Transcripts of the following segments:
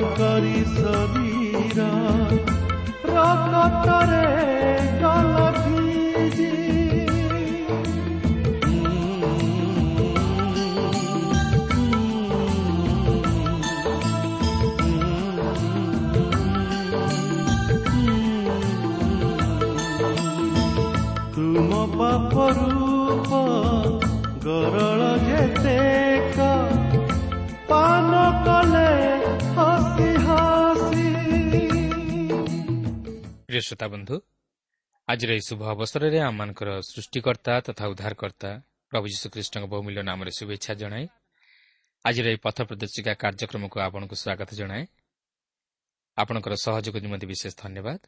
সরকারী সবিরা রকতরে গলভিজি তুম পাপ রূপ গরল ଶ୍ରୋତା ବନ୍ଧୁ ଆଜିର ଏହି ଶୁଭ ଅବସରରେ ଆମମାନଙ୍କର ସୃଷ୍ଟିକର୍ତ୍ତା ତଥା ଉଦ୍ଧାରକର୍ତ୍ତା ପ୍ରଭୁ ଯୀଶୁଖ୍ରୀଷ୍ଟଙ୍କ ବହୁମୂଲ୍ୟ ନାମରେ ଶୁଭେଚ୍ଛା ଜଣାଏ ଆଜିର ଏହି ପଥ ପ୍ରଦର୍ଶିକା କାର୍ଯ୍ୟକ୍ରମକୁ ଆପଣଙ୍କୁ ସ୍ୱାଗତ ଜଣାଏ। ଆପଣଙ୍କର ସହଯୋଗ ନିମନ୍ତେ ବିଶେଷ ଧନ୍ୟବାଦ।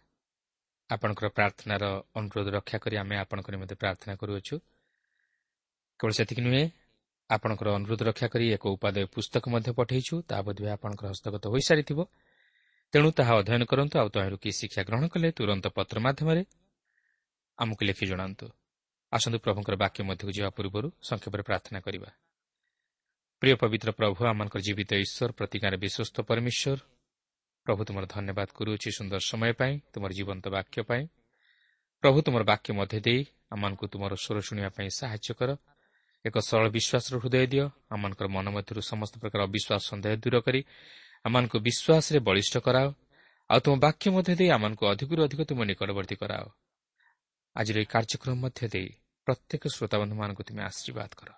ଆପଣଙ୍କର ପ୍ରାର୍ଥନାର ଅନୁରୋଧ ରକ୍ଷା କରି ଆମେ ଆପଣଙ୍କ ନିମନ୍ତେ ପ୍ରାର୍ଥନା କରୁଅଛୁ। କେବଳ ସେତିକି ନୁହେଁ ଆପଣଙ୍କର ଅନୁରୋଧ ରକ୍ଷା କରି ଏକ ଉପାଦେୟ ପୁସ୍ତକ ମଧ୍ୟ ପଠାଇଛୁ ତାହା ବୋଧହୁଏ ଆପଣଙ୍କର ହସ୍ତଗତ ହୋଇସାରିଥିବ। ତେଣୁ ତାହା ଅଧ୍ୟୟନ କରନ୍ତୁ ଆଉ ତହିଁରୁ କି ଶିକ୍ଷା ଗ୍ରହଣ କଲେ ତୁରନ୍ତ ପତ୍ର ମାଧ୍ୟମରେ ଆମକୁ ଲେଖି ଜଣାନ୍ତୁ। ଆସନ୍ତୁ ପ୍ରଭୁଙ୍କର ବାକ୍ୟ ମଧ୍ୟକୁ ଯିବା ପୂର୍ବରୁ ସଂକ୍ଷେପରେ ପ୍ରାର୍ଥନା କରିବା। ପ୍ରିୟ ପବିତ୍ର ପ୍ରଭୁ ଆମଙ୍କର ଜୀବିତ ଈଶ୍ୱର ପ୍ରତିଜ୍ଞାରେ ବିଶ୍ୱସ୍ତ ପରମେଶ୍ୱର ପ୍ରଭୁ ତୁମର ଧନ୍ୟବାଦ କରୁଅଛି ସୁନ୍ଦର ସମୟ ପାଇଁ ତୁମର ଜୀବନ୍ତ ବାକ୍ୟ ପାଇଁ। ପ୍ରଭୁ ତୁମର ବାକ୍ୟ ମଧ୍ୟ ଦେଇ ଆମମାନଙ୍କୁ ତୁମର ସ୍ୱର ଶୁଣିବା ପାଇଁ ସାହାଯ୍ୟ କର। ଏକ ସରଳ ବିଶ୍ୱାସର ହୃଦୟ ଦିଅ। ଆମମାନଙ୍କର ମନ ମଧ୍ୟରୁ ସମସ୍ତ ପ୍ରକାର ଅବିଶ୍ୱାସ ସନ୍ଦେହ ଦୂର କରି ଆମମାନଙ୍କୁ ବିଶ୍ୱାସରେ ବଳିଷ୍ଠ କରାଅ ଆଉ ତୁମ ବାକ୍ୟ ମଧ୍ୟ ଦେଇ ଆମମାନଙ୍କୁ ଅଧିକରୁ ଅଧିକ ତୁମ ନିକଟବର୍ତ୍ତୀ କରାଅ। ଆଜିର ଏହି କାର୍ଯ୍ୟକ୍ରମ ମଧ୍ୟ ଦେଇ ପ୍ରତ୍ୟେକ ଶ୍ରୋତାବନ୍ଧୁମାନଙ୍କୁ ତୁମେ ଆଶୀର୍ବାଦ କର।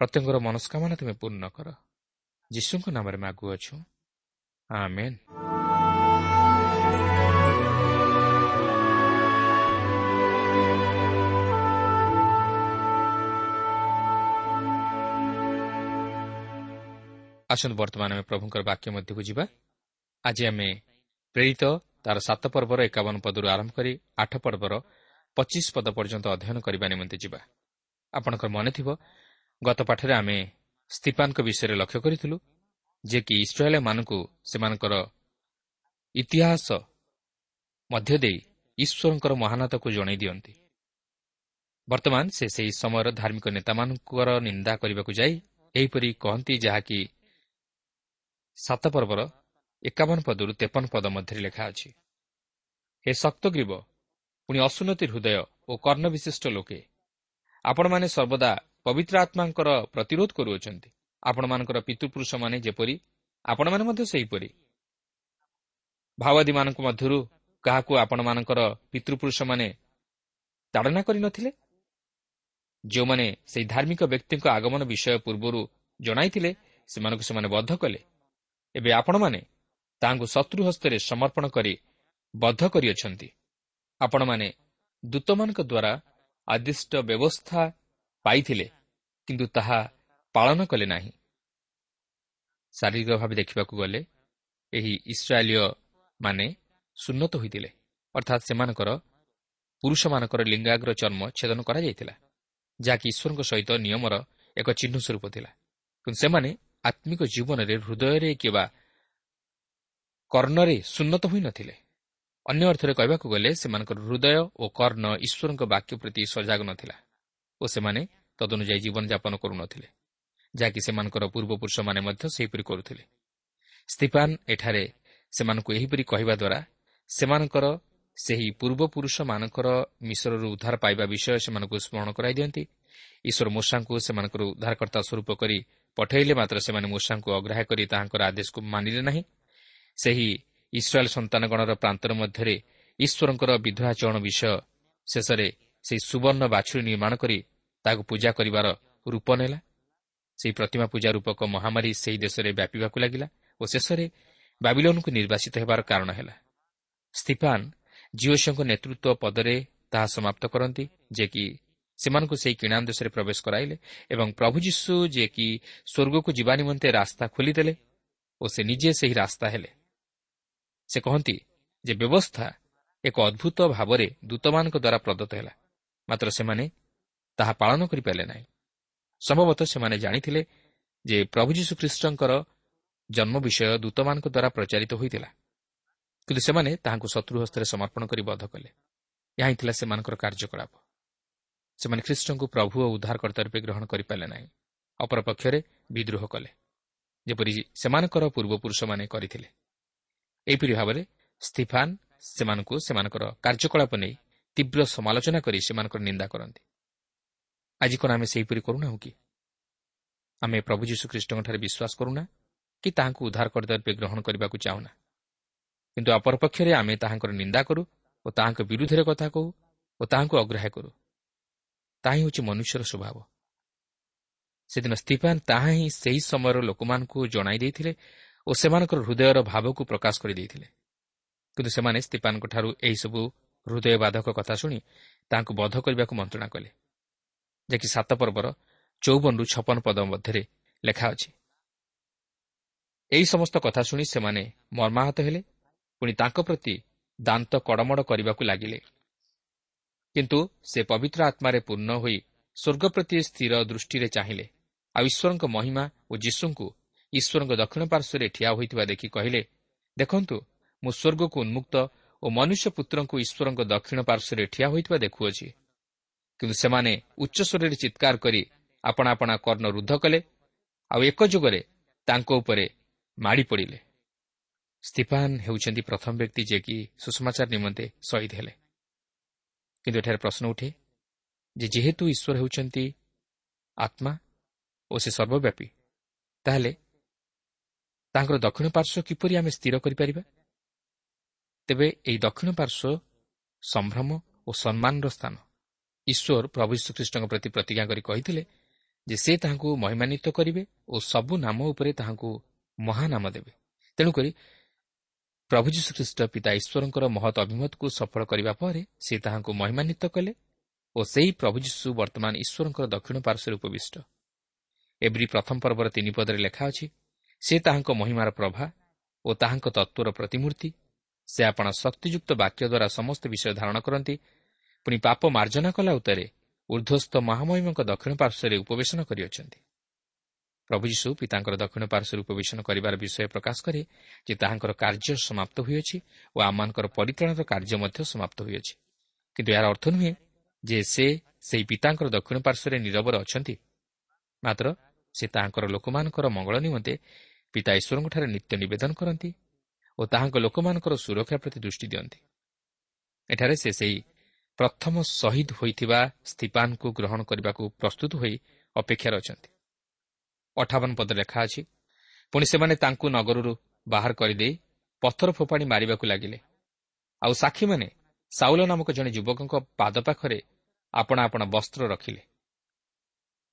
ପ୍ରତ୍ୟେକଙ୍କର ମନସ୍କାମନା ତୁମେ ପୂର୍ଣ୍ଣ କର। ଯୀଶୁଙ୍କ ନାମରେ ମାଗୁଅଛୁ ଆମେନ୍। ଆସନ୍ତୁ ବର୍ତ୍ତମାନ ଆମେ ପ୍ରଭୁଙ୍କର ବାକ୍ୟ ମଧ୍ୟକୁ ଯିବା। ଆଜି ଆମେ ପ୍ରେରିତ ତାର ସାତ ପର୍ବର ଏକାବନ ପଦରୁ ଆରମ୍ଭ କରି ଆଠ ପର୍ବର ପଚିଶ ପଦ ପର୍ଯ୍ୟନ୍ତ ଅଧ୍ୟୟନ କରିବା ନିମନ୍ତେ ଯିବା। ଆପଣଙ୍କର ମନେଥିବ ଗତ ପାଠରେ ଆମେ ସ୍ତିପାନଙ୍କ ବିଷୟରେ ଲକ୍ଷ୍ୟ କରିଥିଲୁ ଯିଏକି ଇସ୍ରାଏଲମାନଙ୍କୁ ସେମାନଙ୍କର ଇତିହାସ ମଧ୍ୟ ଦେଇ ଈଶ୍ୱରଙ୍କର ମହାନତାକୁ ଜଣାଇ ଦିଅନ୍ତି। ବର୍ତ୍ତମାନ ସେ ସେହି ସମୟର ଧାର୍ମିକ ନେତାମାନଙ୍କର ନିନ୍ଦା କରିବାକୁ ଯାଇ ଏହିପରି କହନ୍ତି ଯାହାକି ସାତ ପର୍ବର ଏକାବନ ପଦରୁ ତେପନ ପଦ ମଧ୍ୟରେ ଲେଖା ଅଛି। ହେ ଶକ୍ତଗ୍ରୀବ ପୁଣି ଅସୁନତି ହୃଦୟ ଓ କର୍ଣ୍ଣ ବିଶିଷ୍ଟ ଲୋକେ ଆପଣମାନେ ସର୍ବଦା ପବିତ୍ର ଆତ୍ମାଙ୍କର ପ୍ରତିରୋଧ କରୁଅଛନ୍ତି। ଆପଣମାନଙ୍କର ପିତୃପୁରୁଷମାନେ ଯେପରି ଆପଣମାନେ ମଧ୍ୟ ସେହିପରି। ଭାଓବାଦୀମାନଙ୍କ ମଧ୍ୟରୁ କାହାକୁ ଆପଣମାନଙ୍କର ପିତୃପୁରୁଷମାନେ ତାଡ଼ନା କରିନଥିଲେ ଯେଉଁମାନେ ସେହି ଧାର୍ମିକ ବ୍ୟକ୍ତିଙ୍କ ଆଗମନ ବିଷୟ ପୂର୍ବରୁ ଜଣାଇଥିଲେ ସେମାନଙ୍କୁ ସେମାନେ ବଦ୍ଧ କଲେ। ଏବେ ଆପଣମାନେ ତାହାଙ୍କୁ ଶତ୍ରୁ ହସ୍ତରେ ସମର୍ପଣ କରି ବଦ୍ଧ କରିଅଛନ୍ତି। ଆପଣମାନେ ଦୂତମାନଙ୍କ ଦ୍ୱାରା ଆଦିଷ୍ଟ ବ୍ୟବସ୍ଥା ପାଇଥିଲେ କିନ୍ତୁ ତାହା ପାଳନ କଲେ ନାହିଁ। ଶାରୀରିକ ଭାବେ ଦେଖିବାକୁ ଗଲେ ଏହି ଇସ୍ରାଏଲୀୟ ମାନେ ସୁନ୍ନତ ହୋଇଥିଲେ ଅର୍ଥାତ୍ ସେମାନଙ୍କର ପୁରୁଷମାନଙ୍କର ଲିଙ୍ଗାଗ୍ର ଚର୍ମ ଛେଦନ କରାଯାଇଥିଲା ଯାହାକି ଈଶ୍ୱରଙ୍କ ସହିତ ନିୟମର ଏକ ଚିହ୍ନ ସ୍ୱରୂପ ଥିଲା। କିନ୍ତୁ ସେମାନେ ଆତ୍ମିକ ଜୀବନରେ ହୃଦୟରେ କିମ୍ବା କର୍ଣ୍ଣରେ ସୁନ୍ନତ ହୋଇନଥିଲେ ଅନ୍ୟ ଅର୍ଥରେ କହିବାକୁ ଗଲେ ସେମାନଙ୍କର ହୃଦୟ ଓ କର୍ଣ୍ଣ ଈଶ୍ୱରଙ୍କ ବାକ୍ୟ ପ୍ରତି ସଜାଗ ନଥିଲା ଓ ସେମାନେ ତଦନୁଯାୟୀ ଜୀବନଯାପନ କରୁନଥିଲେ ଯାହାକି ସେମାନଙ୍କର ପୂର୍ବପୁରୁଷମାନେ ମଧ୍ୟ ସେହିପରି କରୁଥିଲେ। ସ୍ତିଫାନ୍ ଏଠାରେ ସେମାନଙ୍କୁ ଏହିପରି କହିବା ଦ୍ୱାରା ସେମାନଙ୍କର ସେହି ପୂର୍ବପୁରୁଷମାନଙ୍କର ମିଶ୍ରରୁ ଉଦ୍ଧାର ପାଇବା ବିଷୟ ସେମାନଙ୍କୁ ସ୍ମରଣ କରାଇ ଦିଅନ୍ତି। ଈଶ୍ୱର ମୂଷାଙ୍କୁ ସେମାନଙ୍କର ଉଦ୍ଧାରକର୍ତ୍ତା ସ୍ୱରୂପ କରି ପଠାଇଲେ ମାତ୍ର ସେମାନେ ମୂଷାଙ୍କୁ ଅଗ୍ରାହ୍ୟ କରି ତାହାଙ୍କର ଆଦେଶକୁ ମାନିଲେ ନାହିଁ। ସେହି ଇସ୍ରାଏଲ୍ ସନ୍ତାନଗଣର ପ୍ରାନ୍ତର ମଧ୍ୟରେ ଈଶ୍ୱରଙ୍କର ବିଧବାଚରଣ ବିଷୟ ଶେଷରେ ସେହି ସୁବର୍ଣ୍ଣ ବାଛୁରୀ ନିର୍ମାଣ କରି ତାହାକୁ ପୂଜା କରିବାର ରୂପ ନେଲା। ସେହି ପ୍ରତିମା ପୂଜା ରୂପକ ମହାମାରୀ ସେହି ଦେଶରେ ବ୍ୟାପିବାକୁ ଲାଗିଲା ଓ ଶେଷରେ ବାବିଲୋନ୍କୁ ନିର୍ବାସିତ ହେବାର କାରଣ ହେଲା। ସ୍ତିଫାନ୍ ଜିଓସିଓଙ୍କ ନେତୃତ୍ୱ ପଦରେ ତାହା ସମାପ୍ତ କରନ୍ତି ଯେ କି ସେମାନଙ୍କୁ ସେହି କିଣା ଦେଶରେ ପ୍ରବେଶ କରାଇଲେ ଏବଂ ପ୍ରଭୁ ଯୀଶୁ ଯିଏକି ସ୍ୱର୍ଗକୁ ଯିବା ନିମନ୍ତେ ରାସ୍ତା ଖୋଲିଦେଲେ ଓ ସେ ନିଜେ ସେହି ରାସ୍ତା ହେଲେ। ସେ କହନ୍ତି ଯେ ବ୍ୟବସ୍ଥା ଏକ ଅଦ୍ଭୁତ ଭାବରେ ଦୂତମାନଙ୍କ ଦ୍ୱାରା ପ୍ରଦତ୍ତ ହେଲା ମାତ୍ର ସେମାନେ ତାହା ପାଳନ କରିପାରିଲେ ନାହିଁ। ସମ୍ଭବତଃ ସେମାନେ ଜାଣିଥିଲେ ଯେ ପ୍ରଭୁ ଯୀଶୁଖ୍ରୀଷ୍ଟଙ୍କର ଜନ୍ମ ବିଷୟ ଦୂତମାନଙ୍କ ଦ୍ୱାରା ପ୍ରଚାରିତ ହୋଇଥିଲା କିନ୍ତୁ ସେମାନେ ତାହାଙ୍କୁ ଶତ୍ରୁ ହସ୍ତରେ ସମର୍ପଣ କରି ବଧ କଲେ। ଏହା ହିଁ ଥିଲା ସେମାନଙ୍କର କାର୍ଯ୍ୟକଳାପ। ସେମାନେ ଖ୍ରୀଷ୍ଟଙ୍କୁ ପ୍ରଭୁ ଓ ଉଦ୍ଧାରକର୍ତ୍ତା ରୂପେ ଗ୍ରହଣ କରିପାରିଲେ ନାହିଁ। ଅପରପକ୍ଷରେ ବିଦ୍ରୋହ କଲେ ଯେପରି ସେମାନଙ୍କର ପୂର୍ବପୁରୁଷମାନେ କରିଥିଲେ। ଏହିପରି ଭାବରେ ସ୍ତିଫାନ୍ ସେମାନଙ୍କୁ ସେମାନଙ୍କର କାର୍ଯ୍ୟକଳାପ ନେଇ ତୀବ୍ର ସମାଲୋଚନା କରି ସେମାନଙ୍କର ନିନ୍ଦା କରନ୍ତି। ଆଜି କ'ଣ ଆମେ ସେହିପରି କରୁନାହୁଁ କି? ଆମେ ପ୍ରଭୁ ଯୀଶୁଖ୍ରୀଷ୍ଟଙ୍କଠାରେ ବିଶ୍ୱାସ କରୁନା କି ତାହାଙ୍କୁ ଉଦ୍ଧାର କରିଦେବା ରୂପେ ଗ୍ରହଣ କରିବାକୁ ଚାହୁଁନା? କିନ୍ତୁ ଅପରପକ୍ଷରେ ଆମେ ତାହାଙ୍କର ନିନ୍ଦା କରୁ ଓ ତାହାଙ୍କ ବିରୁଦ୍ଧରେ କଥା କହୁ ଓ ତାହାଙ୍କୁ ଅଗ୍ରାହ୍ୟ କରୁ। ତାହା ହିଁ ହେଉଛି ମନୁଷ୍ୟର ସ୍ୱଭାବ। ସେଦିନ ସ୍ତିଫାନ୍ ତାହା ହିଁ ସେହି ସମୟର ଲୋକମାନଙ୍କୁ ଜଣାଇ ଦେଇଥିଲେ ଓ ସେମାନଙ୍କର ହୃଦୟର ଭାବକୁ ପ୍ରକାଶ କରିଦେଇଥିଲେ କିନ୍ତୁ ସେମାନେ ସ୍ତିଫାନ୍ଙ୍କଠାରୁ ଏହିସବୁ ହୃଦୟବାଧକ କଥା ଶୁଣି ତାହାଙ୍କୁ ବଧ କରିବାକୁ ମନ୍ତ୍ରଣା କଲେ ଯାହାକି ସାତ ପର୍ବର ଚଉବନରୁ ଛପନ ପଦ ମଧ୍ୟରେ ଲେଖା ଅଛି। ଏହି ସମସ୍ତ କଥା ଶୁଣି ସେମାନେ ମର୍ମାହତ ହେଲେ ପୁଣି ତାଙ୍କ ପ୍ରତି ଦାନ୍ତ କଡ଼ମଡ଼ କରିବାକୁ ଲାଗିଲେ। କିନ୍ତୁ ସେ ପବିତ୍ର ଆତ୍ମାରେ ପୂର୍ଣ୍ଣ ହୋଇ ସ୍ୱର୍ଗ ପ୍ରତି ସ୍ଥିର ଦୃଷ୍ଟିରେ ଚାହିଁଲେ। ଆଉ ଈଶ୍ୱରଙ୍କ ମହିମା ଓ ଯୀଶୁଙ୍କୁ ଈଶ୍ୱରଙ୍କ ଦକ୍ଷିଣ ପାର୍ଶ୍ୱରେ ଠିଆ ହୋଇଥିବା ଦେଖି କହିଲେ ଦେଖନ୍ତୁ ମୁଁ ସ୍ୱର୍ଗକୁ ଉନ୍ମୁକ୍ତ ଓ ମନୁଷ୍ୟ ପୁତ୍ରଙ୍କୁ ଈଶ୍ୱରଙ୍କ ଦକ୍ଷିଣ ପାର୍ଶ୍ୱରେ ଠିଆ ହୋଇଥିବା ଦେଖୁଅଛି। କିନ୍ତୁ ସେମାନେ ଉଚ୍ଚସ୍ୱରରେ ଚିତ୍କାର କରି ଆପଣା ଆପଣା କର୍ଣ୍ଣ ରୁଦ୍ଧ କଲେ ଆଉ ଏକ ଯୁଗରେ ତାଙ୍କ ଉପରେ ମାଡ଼ି ପଡ଼ିଲେ। ସ୍ତିଫାନ୍ ହେଉଛନ୍ତି ପ୍ରଥମ ବ୍ୟକ୍ତି ଯିଏକି ସୁଷମାଚାର ନିମନ୍ତେ ଶହୀଦ ହେଲେ। କିନ୍ତୁ ଏଠାରେ ପ୍ରଶ୍ନ ଉଠେ ଯେ ଯେହେତୁ ଈଶ୍ୱର ହେଉଛନ୍ତି ଆତ୍ମା ଓ ସେ ସର୍ବବ୍ୟାପୀ ତାହେଲେ ତାଙ୍କର ଦକ୍ଷିଣ ପାର୍ଶ୍ୱ କିପରି ଆମେ ସ୍ଥିର କରିପାରିବା ତେବେ ଏହି ଦକ୍ଷିଣ ପାର୍ଶ୍ୱ ସମ୍ଭ୍ରମ ଓ ସମ୍ମାନର ସ୍ଥାନ। ଈଶ୍ୱର ପ୍ରଭୁ ଶ୍ରୀଖ୍ରୀଷ୍ଟଙ୍କ ପ୍ରତି ପ୍ରତିଜ୍ଞା କରି କହିଥିଲେ ଯେ ସେ ତାହାଙ୍କୁ ମହିମାନ୍ୱିତ କରିବେ ଓ ସବୁ ନାମ ଉପରେ ତାହାଙ୍କୁ ମହାନାମ ଦେବେ। ତେଣୁକରି ପ୍ରଭୁ ଯୀଶୁଖ୍ରୀଷ୍ଟ ପିତା ଈଶ୍ୱରଙ୍କର ମହତ ଅଭିମତକୁ ସଫଳ କରିବା ପରେ ସେ ତାହାଙ୍କୁ ମହିମାନ୍ୱିତ କଲେ ଓ ସେହି ପ୍ରଭୁ ଯୀଶୁ ବର୍ତ୍ତମାନ ଈଶ୍ୱରଙ୍କର ଦକ୍ଷିଣ ପାର୍ଶ୍ୱରେ ଉପବିଷ୍ଟ। ଏଭ୍ରି ପ୍ରଥମ ପର୍ବର ତିନି ପଦରେ ଲେଖା ଅଛି ସେ ତାହାଙ୍କ ମହିମାର ପ୍ରଭା ଓ ତାହାଙ୍କ ତତ୍ତ୍ୱର ପ୍ରତିମୂର୍ତ୍ତି। ସେ ଆପଣ ଶକ୍ତିଯୁକ୍ତ ବାକ୍ୟ ଦ୍ୱାରା ସମସ୍ତ ବିଷୟ ଧାରଣ କରନ୍ତି ପୁଣି ପାପ ମାର୍ଜନା କଲା ଉତ୍ତରେ ଉର୍ଦ୍ଧ୍ୱସ୍ଥ ମହାମହିମଙ୍କ ଦକ୍ଷିଣ ପାର୍ଶ୍ୱରେ ଉପବେଶନ କରିଅଛନ୍ତି। ପ୍ରଭୁ ଯୀଶୁ ପିତାଙ୍କର ଦକ୍ଷିଣ ପାର୍ଶ୍ୱରେ ଉପବେଶନ କରିବାର ବିଷୟ ପ୍ରକାଶ କରେ ଯେ ତାହାଙ୍କର କାର୍ଯ୍ୟ ସମାପ୍ତ ହୋଇଅଛି ଓ ଆମମାନଙ୍କର ପରିତ୍ରାଣର କାର୍ଯ୍ୟ ମଧ୍ୟ ସମାପ୍ତ ହୋଇଅଛି। କିନ୍ତୁ ଏହାର ଅର୍ଥ ନୁହେଁ ଯେ ସେ ସେହି ପିତାଙ୍କର ଦକ୍ଷିଣ ପାର୍ଶ୍ୱରେ ନିରବରେ ଅଛନ୍ତି। ମାତ୍ର ସେ ତାହାଙ୍କର ଲୋକମାନଙ୍କର ମଙ୍ଗଳ ନିମନ୍ତେ ପିତା ଈଶ୍ୱରଙ୍କଠାରେ ନିତ୍ୟ ନିବେଦନ କରନ୍ତି ଓ ତାହାଙ୍କ ଲୋକମାନଙ୍କର ସୁରକ୍ଷା ପ୍ରତି ଦୃଷ୍ଟି ଦିଅନ୍ତି। ଏଠାରେ ସେ ସେହି ପ୍ରଥମ ଶହୀଦ ହୋଇଥିବା ସ୍ଥିପାନଙ୍କୁ ଗ୍ରହଣ କରିବାକୁ ପ୍ରସ୍ତୁତ ହୋଇ ଅପେକ୍ଷାରେ ଅଛନ୍ତି। ଅଠାବନ ପଦ ଲେଖା ଅଛି। ପୁଣି ସେମାନେ ତାଙ୍କୁ ନଗରରୁ ବାହାର କରିଦେଇ ପଥର ଫୋପାଡ଼ି ମାରିବାକୁ ଲାଗିଲେ। ଆଉ ସାକ୍ଷୀମାନେ ସାଉଲ ନାମକ ଜଣେ ଯୁବକଙ୍କ ପାଦ ପାଖରେ ଆପଣା ଆପଣା ବସ୍ତ୍ର ରଖିଲେ।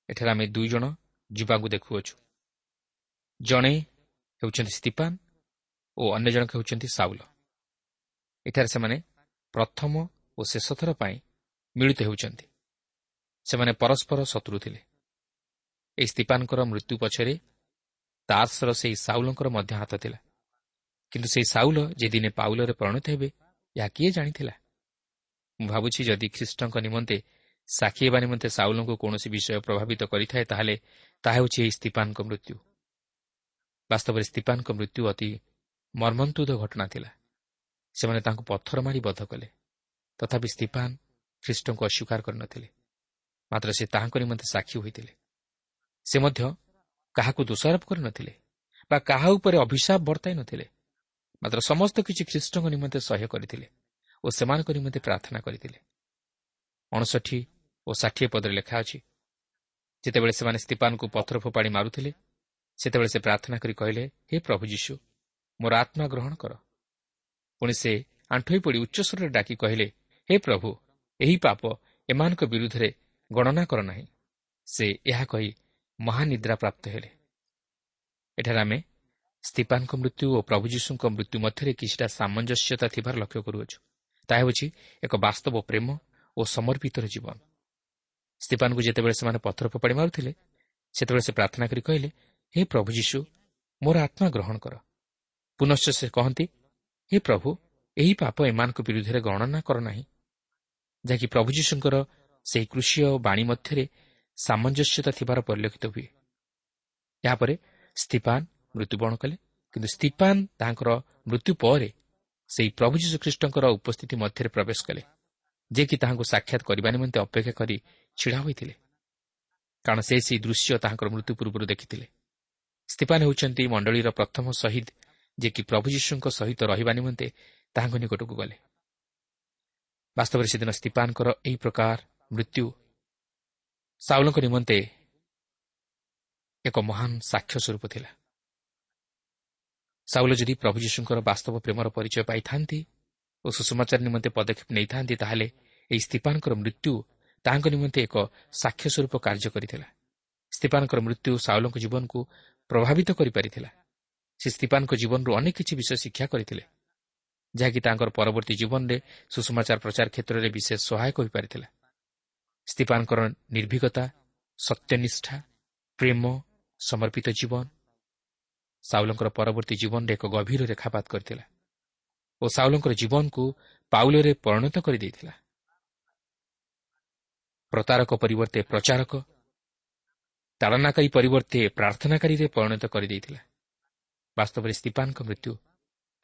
ଏଠାରେ ଆମେ ଦୁଇ ଜଣ ଯୁବାଙ୍କୁ ଦେଖୁଅଛୁ। ଜଣେ ହେଉଛନ୍ତି ସ୍ତିପାନ ଓ ଅନ୍ୟ ଜଣକ ହେଉଛନ୍ତି ସାଉଲ। ଏଠାରେ ସେମାନେ ପ୍ରଥମ ଓ ଶେଷ ଥର ପାଇଁ ମିଳିତ ହେଉଛନ୍ତି। ସେମାନେ ପରସ୍ପର ଶତ୍ରୁ ଥିଲେ। ଏହି ସ୍ତିପାନଙ୍କର ମୃତ୍ୟୁ ପଛରେ ତାର୍ସର ସେହି ସାଉଲଙ୍କର ମଧ୍ୟ ହାତ ଥିଲା। କିନ୍ତୁ ସେହି ସାଉଲ ଯେ ଦିନେ ପାଉଲରେ ପରିଣତ ହେବେ ଏହା କିଏ ଜାଣିଥିଲା? ମୁଁ ଭାବୁଛି ଯଦି ଖ୍ରୀଷ୍ଟଙ୍କ ନିମନ୍ତେ ସାକ୍ଷୀ ହେବା ନିମନ୍ତେ ସାଉଲଙ୍କୁ କୌଣସି ବିଷୟ ପ୍ରଭାବିତ କରିଥାଏ ତାହେଲେ ତାହା ହେଉଛି ଏହି ସ୍ତିପାନଙ୍କ ମୃତ୍ୟୁ। ବାସ୍ତବରେ ସ୍ତିପାନଙ୍କ ମୃତ୍ୟୁ ଅତି ମର୍ମନ୍ତୁଦ ଘଟଣା ଥିଲା। ସେମାନେ ତାଙ୍କୁ ପଥର ମାରି ବଧ କଲେ। ତଥାପି ସ୍ତିପାନ ଖ୍ରୀଷ୍ଟଙ୍କୁ ଅସ୍ୱୀକାର କରିନଥିଲେ। ମାତ୍ର ସେ ତାହାଙ୍କ ନିମନ୍ତେ ସାକ୍ଷୀ ହୋଇଥିଲେ। ସେ ମଧ୍ୟ କାହାକୁ ଦୋଷାରୋପ କରିନଥିଲେ ବା କାହା ଉପରେ ଅଭିଶାପ ବର୍ତ୍ତାଇ ନଥିଲେ। ମାତ୍ର ସମସ୍ତ କିଛି ଖ୍ରୀଷ୍ଟଙ୍କ ନିମନ୍ତେ ସହ୍ୟ କରିଥିଲେ ଓ ସେମାନଙ୍କ ନିମନ୍ତେ ପ୍ରାର୍ଥନା କରିଥିଲେ। ଅଣଷଠି ଓ ଷାଠିଏ ପଦରେ ଲେଖା ଅଛି ଯେତେବେଳେ ସେମାନେ ସ୍ତିପାନଙ୍କୁ ପଥର ଫୋପାଡ଼ି ମାରୁଥିଲେ ସେତେବେଳେ ସେ ପ୍ରାର୍ଥନା କରି କହିଲେ ହେ ପ୍ରଭୁ ଯୀଶୁ ମୋର ଆତ୍ମା ଗ୍ରହଣ କର ପୁଣି ସେ ଆଣ୍ଠୁଇ ପଡ଼ି ଉଚ୍ଚସ୍ୱରରେ ଡାକି କହିଲେ ହେ ପ୍ରଭୁ ଏହି ପାପ ଏମାନଙ୍କ ବିରୁଦ୍ଧରେ ଗଣନା କର ନାହିଁ। ସେ ଏହା କହି ମହାନିଦ୍ରା ପ୍ରାପ୍ତ ହେଲେ। ଏଠାରେ ଆମେ ସ୍ତିପାନଙ୍କ ମୃତ୍ୟୁ ଓ ପ୍ରଭୁ ଯୀଶୁଙ୍କ ମୃତ୍ୟୁ ମଧ୍ୟରେ କିଛିଟା ସାମଞ୍ଜସ୍ୟତା ଥିବାର ଲକ୍ଷ୍ୟ କରୁଅଛୁ। ତାହା ହେଉଛି ଏକ ବାସ୍ତବ ପ୍ରେମ ଓ ସମର୍ପିତର ଜୀବନ। ସ୍ତିପାନଙ୍କୁ ଯେତେବେଳେ ସେମାନେ ପଥର ଫୋପାଡ଼ି ମାରୁଥିଲେ ସେତେବେଳେ ସେ ପ୍ରାର୍ଥନା କରି କହିଲେ ହେ ପ୍ରଭୁ ଯୀଶୁ ମୋର ଆତ୍ମା ଗ୍ରହଣ କର। ପୁନଶ୍ଚ ସେ କହନ୍ତି ହେ ପ୍ରଭୁ ଏହି ପାପ ଏମାନଙ୍କ ବିରୁଦ୍ଧରେ ଗଣନା କର ନାହିଁ। ଯାହାକି ପ୍ରଭୁ ଯୀଶୁଙ୍କର ସେହି କୃଷି ବାଣୀ ମଧ୍ୟରେ ସାମଞ୍ଜସ୍ୟତା ଥିବାର ପରିଲକ୍ଷିତ ହୁଏ। ଏହାପରେ ସ୍ତିପାନ ମୃତ୍ୟୁବରଣ କଲେ। କିନ୍ତୁ ସ୍ତିପାନ ତାହାଙ୍କର ମୃତ୍ୟୁ ପରେ ସେହି ପ୍ରଭୁ ଯୀଶୁଖ୍ରୀଷ୍ଟଙ୍କର ଉପସ୍ଥିତି ମଧ୍ୟରେ ପ୍ରବେଶ କଲେ ଯିଏକି ତାହାଙ୍କୁ ସାକ୍ଷାତ କରିବା ନିମନ୍ତେ ଅପେକ୍ଷା କରି ଛିଡ଼ା ହୋଇଥିଲେ। କାରଣ ସେ ସେହି ଦୃଶ୍ୟ ତାହାଙ୍କର ମୃତ୍ୟୁ ପୂର୍ବରୁ ଦେଖିଥିଲେ। ସ୍ତିପାନ ହେଉଛନ୍ତି ମଣ୍ଡଳୀର ପ୍ରଥମ ଶହୀଦ ଯିଏକି ପ୍ରଭୁ ଯୀଶୁଙ୍କ ସହିତ ରହିବା ନିମନ୍ତେ ତାହାଙ୍କ ନିକଟକୁ ଗଲେ। ବାସ୍ତବରେ ସେଦିନ ସ୍ତିପାନଙ୍କର ଏହି ପ୍ରକାର ମୃତ୍ୟୁ ସାଉଲଙ୍କ ନିମନ୍ତେ ଏକ ମହାନ ସାକ୍ଷ୍ୟ ସ୍ୱରୂପ ଥିଲା। ସାଉଲ ଯଦି ପ୍ରଭୁ ଯୀଶୁଙ୍କର ବାସ୍ତବ ପ୍ରେମର ପରିଚୟ ପାଇଥାନ୍ତି ଓ ସୁଷମାଚାର ନିମନ୍ତେ ପଦକ୍ଷେପ ନେଇଥାନ୍ତି ତାହେଲେ ଏହି ସ୍ତିପାନଙ୍କର ମୃତ୍ୟୁ ତାହାଙ୍କ ନିମନ୍ତେ ଏକ ସାକ୍ଷ୍ୟ ସ୍ୱରୂପ କାର୍ଯ୍ୟ କରିଥିଲା। ସ୍ତିପାନଙ୍କର ମୃତ୍ୟୁ ସାଉଲଙ୍କ ଜୀବନକୁ ପ୍ରଭାବିତ କରିପାରିଥିଲା। ସେ ସ୍ତିପାନଙ୍କ ଜୀବନରୁ ଅନେକ କିଛି ବିଷୟ ଶିକ୍ଷା କରିଥିଲେ ଯାହାକି ତାଙ୍କର ପରବର୍ତ୍ତୀ ଜୀବନରେ ସୁଷମାଚାର ପ୍ରଚାର କ୍ଷେତ୍ରରେ ବିଶେଷ ସହାୟକ ହୋଇପାରିଥିଲା। ସ୍ତିପାନଙ୍କର ନିର୍ଭୀକତା ସତ୍ୟନିଷ୍ଠା ପ୍ରେମ ସମର୍ପିତ ଜୀବନ ସାଉଲଙ୍କର ପରବର୍ତ୍ତୀ ଜୀବନରେ ଏକ ଗଭୀର ରେଖାପାତ କରିଥିଲା ଓ ସାଉଲଙ୍କର ଜୀବନକୁ ପାଉଲରେ ପରିଣତ କରିଦେଇଥିଲା। ପ୍ରତାରକ ପରିବର୍ତ୍ତେ ପ୍ରଚାରକ ତାଳନାକାରୀ ପରିବର୍ତ୍ତେ ପ୍ରାର୍ଥନାକାରୀରେ ପରିଣତ କରିଦେଇଥିଲା। ବାସ୍ତବରେ ସ୍ତିପାନଙ୍କ ମୃତ୍ୟୁ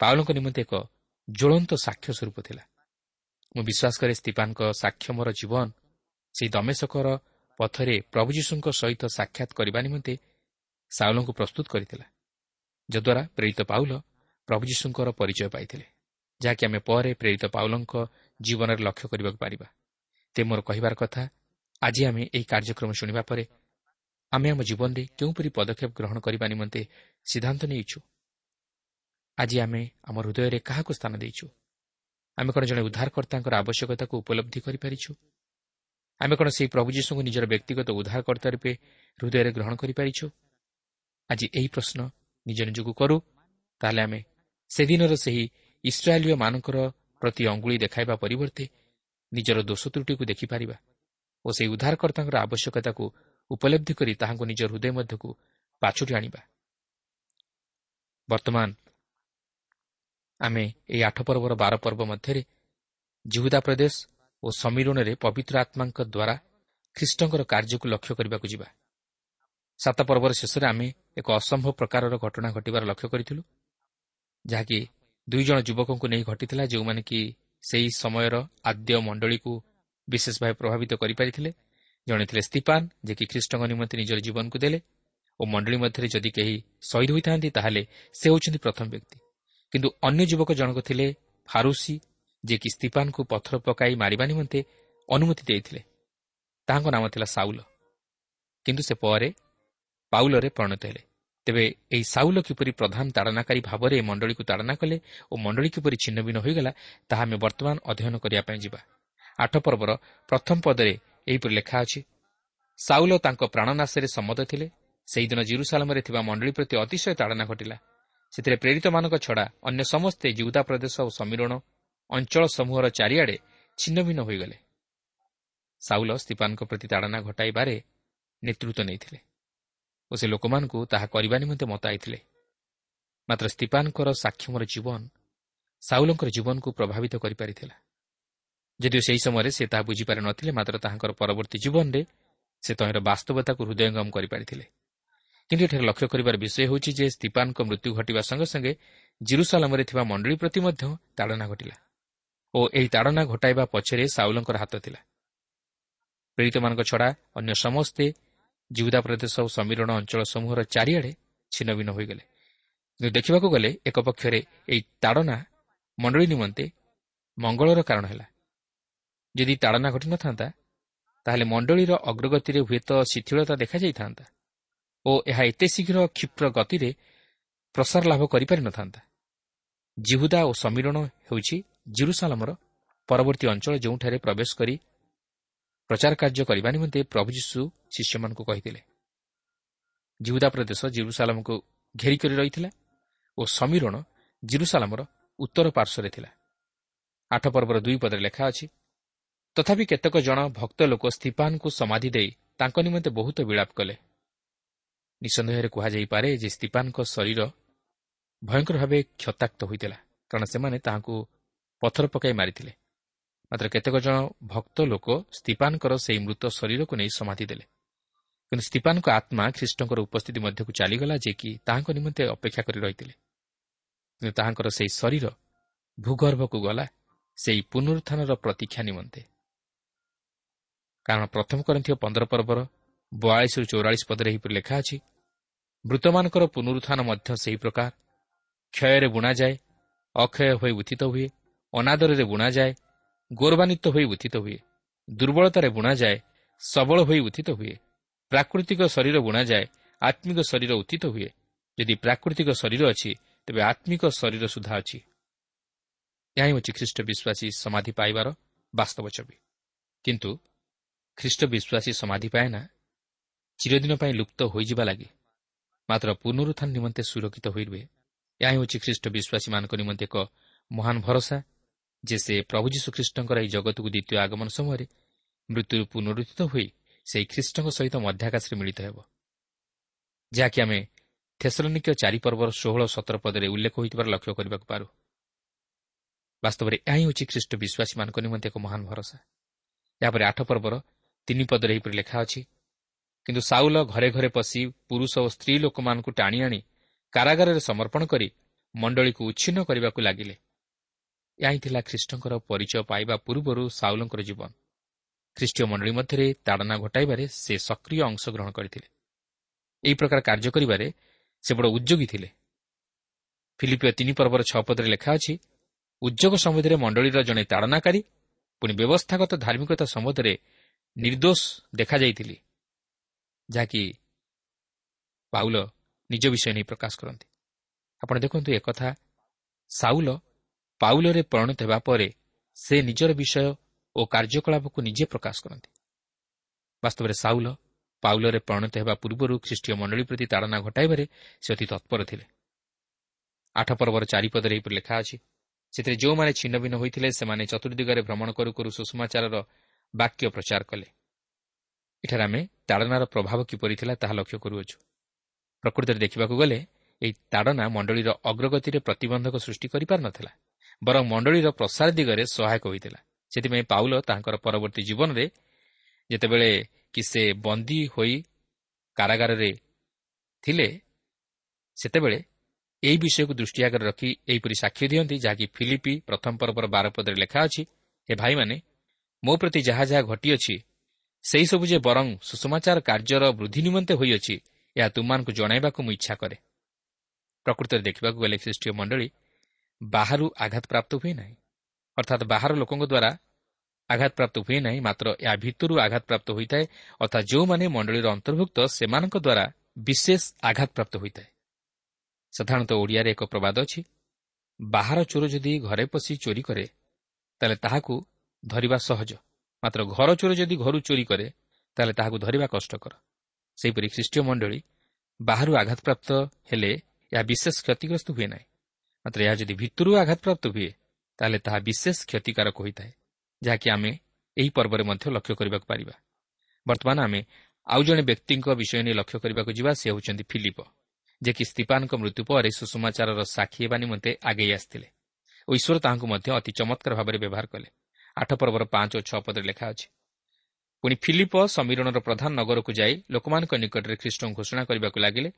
ପାଉଲଙ୍କ ନିମନ୍ତେ ଏକ ଜ୍ୱଳନ୍ତ ସାକ୍ଷ୍ୟ ସ୍ୱରୂପ ଥିଲା। ମୁଁ ବିଶ୍ୱାସ କରେ ସ୍ତିପାନଙ୍କ ସାକ୍ଷମର ଜୀବନ ସେହି ଦମେଶକର ପଥରେ ପ୍ରଭୁ ଯୀଶୁଙ୍କ ସହିତ ସାକ୍ଷାତ କରିବା ନିମନ୍ତେ ସାଉଲଙ୍କୁ ପ୍ରସ୍ତୁତ କରିଥିଲା ଯଦ୍ୱାରା ପ୍ରେରିତ ପାଉଲ ପ୍ରଭୁ ଯୀଶୁଙ୍କର ପରିଚୟ ପାଇଥିଲେ ଯାହାକି ଆମେ ପରେ ପ୍ରେରିତ ପାଉଲଙ୍କ ଜୀବନରେ ଲକ୍ଷ୍ୟ କରିବାକୁ ପାରିବା। ତେ ମୋର କହିବାର କଥା ଆଜି ଆମେ ଏହି କାର୍ଯ୍ୟକ୍ରମ ଶୁଣିବା ପରେ ଆମେ ଆମ ଜୀବନରେ କେଉଁପରି ପଦକ୍ଷେପ ଗ୍ରହଣ କରିବା ନିମନ୍ତେ ସିଦ୍ଧାନ୍ତ ନେଇଛୁ। ଆଜି ଆମେ ଆମ ହୃଦୟରେ କାହାକୁ ସ୍ଥାନ ଦେଇଛୁ? ଆମେ କ'ଣ ଜଣେ ଉଦ୍ଧାରକର୍ତ୍ତାଙ୍କର ଆବଶ୍ୟକତାକୁ ଉପଲବ୍ଧି କରିପାରିଛୁ? ଆମେ କ'ଣ ସେହି ପ୍ରଭୁ ଯୀଶୁଙ୍କୁ ନିଜର ବ୍ୟକ୍ତିଗତ ଉଦ୍ଧାରକର୍ତ୍ତା ରୂପେ ହୃଦୟରେ ଗ୍ରହଣ କରିପାରିଛୁ? ଆଜି ଏହି ପ୍ରଶ୍ନ ନିଜ ନିଜକୁ କରୁ ତାହେଲେ ଆମେ ସେଦିନର ସେହି ଇସ୍ରାଏଲୀୟମାନଙ୍କର ପ୍ରତି ଅଙ୍ଗୁଳି ଦେଖାଇବା ପରିବର୍ତ୍ତେ ନିଜର ଦୋଷ ତ୍ରୁଟିକୁ ଦେଖିପାରିବା ଓ ସେହି ଉଦ୍ଧାରକର୍ତ୍ତାଙ୍କର ଆବଶ୍ୟକତାକୁ ଉପଲବ୍ଧି କରି ତାହାଙ୍କୁ ନିଜ ହୃଦୟ ମଧ୍ୟକୁ ପାଛୁଟି ଆଣିବା। ବର୍ତ୍ତମାନ ଆମେ ଏହି ଆଠ ପର୍ବର ବାର ପର୍ବ ମଧ୍ୟରେ ଜିହୁଦା ପ୍ରଦେଶ ଓ ସମୀରଣରେ ପବିତ୍ର ଆତ୍ମାଙ୍କ ଦ୍ୱାରା ଖ୍ରୀଷ୍ଟଙ୍କର କାର୍ଯ୍ୟକୁ ଲକ୍ଷ୍ୟ କରିବାକୁ ଯିବା। ସାତ ପର୍ବର ଶେଷରେ ଆମେ ଏକ ଅସମ୍ଭବ ପ୍ରକାରର ଘଟଣା ଘଟିବାର ଲକ୍ଷ୍ୟ କରିଥିଲୁ ଯାହାକି ଦୁଇ ଜଣ ଯୁବକଙ୍କୁ ନେଇ ଘଟିଥିଲା ଯେଉଁମାନେ କି ସେହି ସମୟର ଆଦ୍ୟ ମଣ୍ଡଳୀକୁ ବିଶେଷ ଭାବେ ପ୍ରଭାବିତ କରିପାରିଥିଲେ। ଜଣେ ଥିଲେ ସ୍ତିପାନ ଯିଏକି ଖ୍ରୀଷ୍ଟଙ୍କ ନିମନ୍ତେ ନିଜର ଜୀବନକୁ ଦେଲେ ଓ ମଣ୍ଡଳୀ ମଧ୍ୟରେ ଯଦି କେହି ଶହୀଦ ହୋଇଥାନ୍ତି ତାହେଲେ ସେ ହେଉଛନ୍ତି ପ୍ରଥମ ବ୍ୟକ୍ତି। କିନ୍ତୁ ଅନ୍ୟ ଯୁବକ ଜଣକ ଥିଲେ ଫାରୁସି ଯିଏକି ସ୍ତିପାନଙ୍କୁ ପଥର ପକାଇ ମାରିବା ନିମନ୍ତେ ଅନୁମତି ଦେଇଥିଲେ। ତାହାଙ୍କ ନାମ ଥିଲା ସାଉଲ। କିନ୍ତୁ ସେ ପରେ ପାଉଲରେ ପରିଣତ ହେଲେ। ତେବେ ଏହି ସାଉଲ କିପରି ପ୍ରଧାନ ତାଡ଼ନାକାରୀ ଭାବରେ ମଣ୍ଡଳୀକୁ ତାଡ଼ନା କଲେ ଓ ମଣ୍ଡଳୀ କିପରି ଛିନ୍ନଭିନ୍ନ ହୋଇଗଲା ତାହା ଆମେ ବର୍ତ୍ତମାନ ଅଧ୍ୟୟନ କରିବା ପାଇଁ ଯିବା। ଆଠ ପର୍ବର ପ୍ରଥମ ପଦରେ ଏହିପରି ଲେଖା ଅଛି ସାଉଲ ତାଙ୍କ ପ୍ରାଣନାଶରେ ସମ୍ମତ ଥିଲେ। ସେହିଦିନ ଜିରୁସାଲାମରେ ଥିବା ମଣ୍ଡଳୀ ପ୍ରତି ଅତିଶୟ ତାଡ଼ନା ଘଟିଲା। ସେଥିରେ ପ୍ରେରିତମାନଙ୍କ ଛଡ଼ା ଅନ୍ୟ ସମସ୍ତେ ଜିଉଦା ପ୍ରଦେଶ ଓ ସମୀରଣ ଅଞ୍ଚଳ ସମୂହର ଚାରିଆଡ଼େ ଛିନ୍ନଭିନ୍ନ ହୋଇଗଲେ। ସାଉଲ ସ୍ତିପାନଙ୍କ ପ୍ରତି ତାଡ଼ନା ଘଟାଇବାରେ ନେତୃତ୍ୱ ନେଇଥିଲେ ଓ ସେ ଲୋକମାନଙ୍କୁ ତାହା କରିବା ନିମନ୍ତେ ମତାଇଥିଲେ ମାତ୍ର ସ୍ତିପାନଙ୍କର ସାକ୍ଷମର ଜୀବନ ସାଉଲଙ୍କର ଜୀବନକୁ ପ୍ରଭାବିତ କରିପାରିଥିଲା। ଯଦିଓ ସେହି ସମୟରେ ସେ ତାହା ବୁଝିପାରି ନଥିଲେ ମାତ୍ର ତାହାଙ୍କର ପରବର୍ତ୍ତୀ ଜୀବନରେ ସେ ତହିଁର ବାସ୍ତବତାକୁ ହୃଦୟଙ୍ଗମ କରିପାରିଥିଲେ। କିନ୍ତୁ ଏଠାରେ ଲକ୍ଷ୍ୟ କରିବାର ବିଷୟ ହେଉଛି ଯେ ସ୍ତିପାନଙ୍କ ମୃତ୍ୟୁ ଘଟିବା ସଙ୍ଗେ ସଙ୍ଗେ ଜିରୁସାଲାମରେ ଥିବା ମଣ୍ଡଳୀ ପ୍ରତି ମଧ୍ୟ ତାଡ଼ନା ଘଟିଲା। ଓ ଏହି ତାଡ଼ନା ଘଟାଇବା ପଛରେ ସାଉଲଙ୍କର ହାତ ଥିଲା। ପୀଡ଼ିତମାନଙ୍କ ଛଡ଼ା ଅନ୍ୟ ସମସ୍ତେ ଜିଉଦା ପ୍ରଦେଶ ଓ ସମୀରଣ ଅଞ୍ଚଳ ସମୂହର ଚାରିଆଡ଼େ ଛିନ୍ନଭିନ୍ନ ହୋଇଗଲେ। କିନ୍ତୁ ଦେଖିବାକୁ ଗଲେ ଏକ ପକ୍ଷରେ ଏହି ତାଡ଼ନା ମଣ୍ଡଳୀ ନିମନ୍ତେ ମଙ୍ଗଳର କାରଣ ହେଲା। ଯଦି ତାଡ଼ନା ଘଟିନଥାନ୍ତା ତାହେଲେ ମଣ୍ଡଳୀର ଅଗ୍ରଗତିରେ ହୁଏତ ଶିଥିଳତା ଦେଖାଯାଇଥାନ୍ତା ଓ ଏହା ଏତେ ଶୀଘ୍ର କ୍ଷିପ୍ର ଗତିରେ ପ୍ରସାର ଲାଭ କରିପାରିନଥାନ୍ତା। ଜିହୁଦା ଓ ସମୀରଣ ହେଉଛି ଜିରୁସାଲାମର ପରବର୍ତ୍ତୀ ଅଞ୍ଚଳ ଯେଉଁଠାରେ ପ୍ରବେଶ କରି ପ୍ରଚାର କାର୍ଯ୍ୟ କରିବା ନିମନ୍ତେ ପ୍ରଭୁ ଯୀଶୁ ଶିଷ୍ୟମାନଙ୍କୁ କହିଥିଲେ। ଜିହୁଦା ପ୍ରଦେଶ ଜିରୁସାଲାମକୁ ଘେରି କରି ରହିଥିଲା ଓ ସମୀରଣ ଜିରୁସାଲାମର ଉତ୍ତର ପାର୍ଶ୍ୱରେ ଥିଲା। ଆଠ ପର୍ବର ଦୁଇ ପଦରେ ଲେଖା ଅଛି ତଥାପି କେତେକ ଜଣ ଭକ୍ତ ଲୋକ ସ୍ତିପାନଙ୍କୁ ସମାଧି ଦେଇ ତାଙ୍କ ନିମନ୍ତେ ବହୁତ ବିଳାପ କଲେ। ନିଃସନ୍ଦେହରେ କୁହାଯାଇପାରେ ଯେ ସ୍ତିପାନଙ୍କ ଶରୀର ଭୟଙ୍କର ଭାବେ କ୍ଷତାକ୍ତ ହୋଇଥିଲା କାରଣ ସେମାନେ ତାହାଙ୍କୁ ପଥର ପକାଇ ମାରିଥିଲେ। ମାତ୍ର କେତେକ ଜଣ ଭକ୍ତ ଲୋକ ସ୍ତିପାନଙ୍କର ସେହି ମୃତ ଶରୀରକୁ ନେଇ ସମାଧି ଦେଲେ। କିନ୍ତୁ ସ୍ତିପାନଙ୍କ ଆତ୍ମା ଖ୍ରୀଷ୍ଟଙ୍କର ଉପସ୍ଥିତି ମଧ୍ୟକୁ ଚାଲିଗଲା ଯେ କି ତାହାଙ୍କ ନିମନ୍ତେ ଅପେକ୍ଷା କରି ରହିଥିଲେ। କିନ୍ତୁ ତାହାଙ୍କର ସେହି ଶରୀର ଭୂଗର୍ଭକୁ ଗଲା ସେହି ପୁନରୁତ୍ଥାନର ପ୍ରତୀକ୍ଷା ନିମନ୍ତେ। କାରଣ ପ୍ରଥମ କରିଥିବା ପନ୍ଦର ପର୍ବର ବୟାଳିଶରୁ ଚଉରାଳିଶ ପଦରେ ଏହିପରି ଲେଖା ଅଛି ମୃତମାନଙ୍କର ପୁନରୁତ୍ଥାନ ମଧ୍ୟ ସେହି ପ୍ରକାର। କ୍ଷୟରେ ବୁଣାଯାଏ ଅକ୍ଷୟ ହୋଇ ଉତ୍ଥିତ ହୁଏ ଅନାଦରରେ ବୁଣାଯାଏ ଗୌରବାନ୍ୱିତ ହୋଇ ଉତ୍ଥିତ ହୁଏ ଦୁର୍ବଳତାରେ ବୁଣାଯାଏ ସବଳ ହୋଇ ଉତ୍ଥିତ ହୁଏ ପ୍ରାକୃତିକ ଶରୀର ବୁଣାଯାଏ ଆତ୍ମିକ ଶରୀର ଉତ୍ଥିତ ହୁଏ ଯଦି ପ୍ରାକୃତିକ ଶରୀର ଅଛି ତେବେ ଆତ୍ମିକ ଶରୀର ସୁଦ୍ଧା ଅଛି। ଏହା ହେଉଛି ଖ୍ରୀଷ୍ଟ ବିଶ୍ୱାସୀ ସମାଧି ପାଇବାର ବାସ୍ତବ ଛବି। କିନ୍ତୁ ଖ୍ରୀଷ୍ଟ ବିଶ୍ୱାସୀ ସମାଧି ପାଏ ନା ଚିରଦିନ ପାଇଁ ଲୁପ୍ତ ହୋଇଯିବା ଲାଗି ମାତ୍ର ପୁନରୁତ୍ଥାନ ନିମନ୍ତେ ସୁରକ୍ଷିତ ହୋଇ ରୁହେ ଏହା ହେଉଛି ଖ୍ରୀଷ୍ଟ ବିଶ୍ୱାସୀମାନଙ୍କ ନିମନ୍ତେ ଏକ ମହାନ ଭରସା ଯେ ସେ ପ୍ରଭୁ ଯୀଶୁଖ୍ରୀଷ୍ଟଙ୍କର ଏହି ଜଗତକୁ ଦ୍ୱିତୀୟ ଆଗମନ ସମୟରେ ମୃତ୍ୟୁରୁ ପୁନରୁଦ୍ଧିତ ହୋଇ ସେହି ଖ୍ରୀଷ୍ଟଙ୍କ ସହିତ ମଧ୍ୟାକାଶରେ ମିଳିତ ହେବ। ଯାହାକି ଆମେ ଥେସଲନିକ ଚାରି ପର୍ବର ଷୋହଳ ସତର ପଦରେ ଉଲ୍ଲେଖ ହୋଇଥିବାର ଲକ୍ଷ୍ୟ କରିବାକୁ ପାରୁ। ବାସ୍ତବରେ ଏହା ହିଁ ହେଉଛି ଖ୍ରୀଷ୍ଟ ବିଶ୍ୱାସୀମାନଙ୍କ ନିମନ୍ତେ ଏକ ମହାନ ଭରସା। ଏହାପରେ ଆଠ ପର୍ବର ତିନି ପଦରେ ଏହିପରି ଲେଖା ଅଛି କିନ୍ତୁ ସାଉଲ ଘରେ ଘରେ ପଶି ପୁରୁଷ ଓ ସ୍ତ୍ରୀ ଲୋକମାନଙ୍କୁ ଟାଣି ଆଣି କାରାଗାରରେ ସମର୍ପଣ କରି ମଣ୍ଡଳୀକୁ ଉଚ୍ଛିନ୍ନ କରିବାକୁ ଲାଗିଲେ। ଏହା ହିଁ ଥିଲା ଖ୍ରୀଷ୍ଟଙ୍କର ପରିଚୟ ପାଇବା ପୂର୍ବରୁ ସାଉଲଙ୍କର ଜୀବନ। ଖ୍ରୀଷ୍ଟୀୟ ମଣ୍ଡଳୀ ମଧ୍ୟରେ ତାଡ଼ନା ଘଟାଇବାରେ ସେ ସକ୍ରିୟ ଅଂଶଗ୍ରହଣ କରିଥିଲେ। ଏହି ପ୍ରକାର କାର୍ଯ୍ୟ କରିବାରେ ସେ ବଡ଼ ଉଦ୍ୟୋଗୀ ଥିଲେ। ଫିଲିପିଓ ତିନି ପର୍ବର ଛଅ ପଦରେ ଲେଖା ଅଛି ଉଦ୍ୟୋଗ ସମ୍ବନ୍ଧରେ ମଣ୍ଡଳୀର ଜଣେ ତାଡ଼ନାକାରୀ ପୁଣି ବ୍ୟବସ୍ଥାଗତ ଧାର୍ମିକତା ସମ୍ବନ୍ଧରେ ନିର୍ଦ୍ଦୋଷ ଦେଖାଯାଇଥିଲି ଯାହାକି ପାଉଲ ନିଜ ବିଷୟ ନେଇ ପ୍ରକାଶ କରନ୍ତି। ଆପଣ ଦେଖନ୍ତୁ ଏକଥା ସାଉଲ ପାଉଲରେ ପରିଣତ ହେବା ପରେ ସେ ନିଜର ବିଷୟ ଓ କାର୍ଯ୍ୟକଳାପକୁ ନିଜେ ପ୍ରକାଶ କରନ୍ତି। ବାସ୍ତବରେ ସାଉଲ ପାଉଲରେ ପରିଣତ ହେବା ପୂର୍ବରୁ ଖ୍ରୀଷ୍ଟୀୟ ମଣ୍ଡଳୀ ପ୍ରତି ତାଡ଼ନା ଘଟାଇବାରେ ସେ ଅତି ତତ୍ପର ଥିଲେ। ଆଠ ପର୍ବର ଚାରିପଦରେ ଏହିପରି ଲେଖା ଅଛି ସେଥିରେ ଯେଉଁମାନେ ଛିନ୍ନ ଭିନ୍ନ ହୋଇଥିଲେ ସେମାନେ ଚତୁର୍ଦିଗରେ ଭ୍ରମଣ କରୁ କରୁ ସୁଷମାଚାରର ବାକ୍ୟ ପ୍ରଚାର କଲେ। ଏଠାରେ ଆମେ ତାଡ଼ନାର ପ୍ରଭାବ କିପରି ଥିଲା ତାହା ଲକ୍ଷ୍ୟ କରୁଅଛୁ। ପ୍ରକୃତରେ ଦେଖିବାକୁ ଗଲେ ଏହି ତାଡ଼ନା ମଣ୍ଡଳୀର ଅଗ୍ରଗତିରେ ପ୍ରତିବନ୍ଧକ ସୃଷ୍ଟି କରିପାରିନଥିଲା। ବରଂ ମଣ୍ଡଳୀର ପ୍ରସାର ଦିଗରେ ସହାୟକ ହୋଇଥିଲା। ସେଥିପାଇଁ ପାଉଲ ତାଙ୍କର ପରବର୍ତ୍ତୀ ଜୀବନରେ ଯେତେବେଳେ କି ସେ ବନ୍ଦୀ ହୋଇ କାରାଗାରରେ ଥିଲେ ସେତେବେଳେ ଏହି ବିଷୟକୁ ଦୃଷ୍ଟି ଆଗରେ ରଖି ଏହିପରି ସାକ୍ଷ୍ୟ ଦିଅନ୍ତି ଯାହାକି ଫିଲିପି ପ୍ରଥମ ପର୍ବର ବାର ପଦରେ ଲେଖା ଅଛି ହେ ଭାଇମାନେ ମୋ ପ୍ରତି ଯାହା ଯାହା ଘଟିଅଛି ସେହିସବୁ ଯେ ବରଂ ସୁଷମାଚାର କାର୍ଯ୍ୟର ବୃଦ୍ଧି ନିମନ୍ତେ ହୋଇଅଛି ଏହା ତୁମମାନଙ୍କୁ ଜଣାଇବାକୁ ମୁଁ ଇଚ୍ଛା କରେ। ପ୍ରକୃତରେ ଦେଖିବାକୁ ଗଲେ ଖ୍ରୀଷ୍ଟୀୟ ମଣ୍ଡଳୀ ବାହାରୁ ଆଘାତ ପ୍ରାପ୍ତ ହୁଏ ନାହିଁ। ଅର୍ଥାତ୍ ବାହାର ଲୋକଙ୍କ ଦ୍ୱାରା ଆଘାତ ପ୍ରାପ୍ତ ହୁଏ ନାହିଁ ମାତ୍ର ଏହା ଭିତରୁ ଆଘାତ ପ୍ରାପ୍ତ ହୋଇଥାଏ ଅର୍ଥାତ୍ ଯେଉଁମାନେ ମଣ୍ଡଳୀର ଅନ୍ତର୍ଭୁକ୍ତ ସେମାନଙ୍କ ଦ୍ୱାରା ବିଶେଷ ଆଘାତ ପ୍ରାପ୍ତ ହୋଇଥାଏ। ସାଧାରଣତଃ ଓଡ଼ିଆରେ ଏକ ପ୍ରବାଦ ଅଛି ବାହାର ଚୋର ଯଦି ଘରେ ପଶି ଚୋରି କରେ ତାହେଲେ ତାହାକୁ ଧରିବା ସହଜ। ମାତ୍ର ଘର ଚୋର ଯଦି ଘରୁ ଚୋରି କରେ ତାହେଲେ ତାହାକୁ ଧରିବା କଷ୍ଟକର। ସେହିପରି ଖ୍ରୀଷ୍ଟୀୟ ମଣ୍ଡଳୀ ବାହାରୁ ଆଘାତପ୍ରାପ୍ତ ହେଲେ ଏହା ବିଶେଷ କ୍ଷତିଗ୍ରସ୍ତ ହୁଏ ନାହିଁ। ମାତ୍ର ଏହା ଯଦି ଭିତରୁ ଆଘାତପ୍ରାପ୍ତ ହୁଏ ତାହେଲେ ତାହା ବିଶେଷ କ୍ଷତିକାରକ ହୋଇଥାଏ ଯାହାକି ଆମେ ଏହି ପର୍ବରେ ମଧ୍ୟ ଲକ୍ଷ୍ୟ କରିବାକୁ ପାରିବା। ବର୍ତ୍ତମାନ ଆମେ ଆଉ ଜଣେ ବ୍ୟକ୍ତିଙ୍କ ବିଷୟ ନେଇ ଲକ୍ଷ୍ୟ କରିବାକୁ ଯିବା ସେ ହେଉଛନ୍ତି ଫିଲିପ ଯେ କି ସ୍ତିପାନଙ୍କ ମୃତ୍ୟୁ ପରେ ସୁଷମାଚାରର ସାକ୍ଷୀ ହେବା ନିମନ୍ତେ ଆଗେଇ ଆସିଥିଲେ ଓ ଈଶ୍ୱର ତାହାଙ୍କୁ ମଧ୍ୟ ଅତି ଚମତ୍କାର ଭାବରେ ବ୍ୟବହାର କଲେ। ଆଠ ପର୍ବର ପାଞ୍ଚ ଓ ଛଅ ପଦରେ ଲେଖା ଅଛି ପୁଣି ଫିଲିପ ସମୀରଣର ପ୍ରଧାନ ନଗରକୁ ଯାଇ ଲୋକମାନଙ୍କ ନିକଟରେ ଖ୍ରୀଷ୍ଟଙ୍କୁ ଘୋଷଣା କରିବାକୁ ଲାଗିଲେ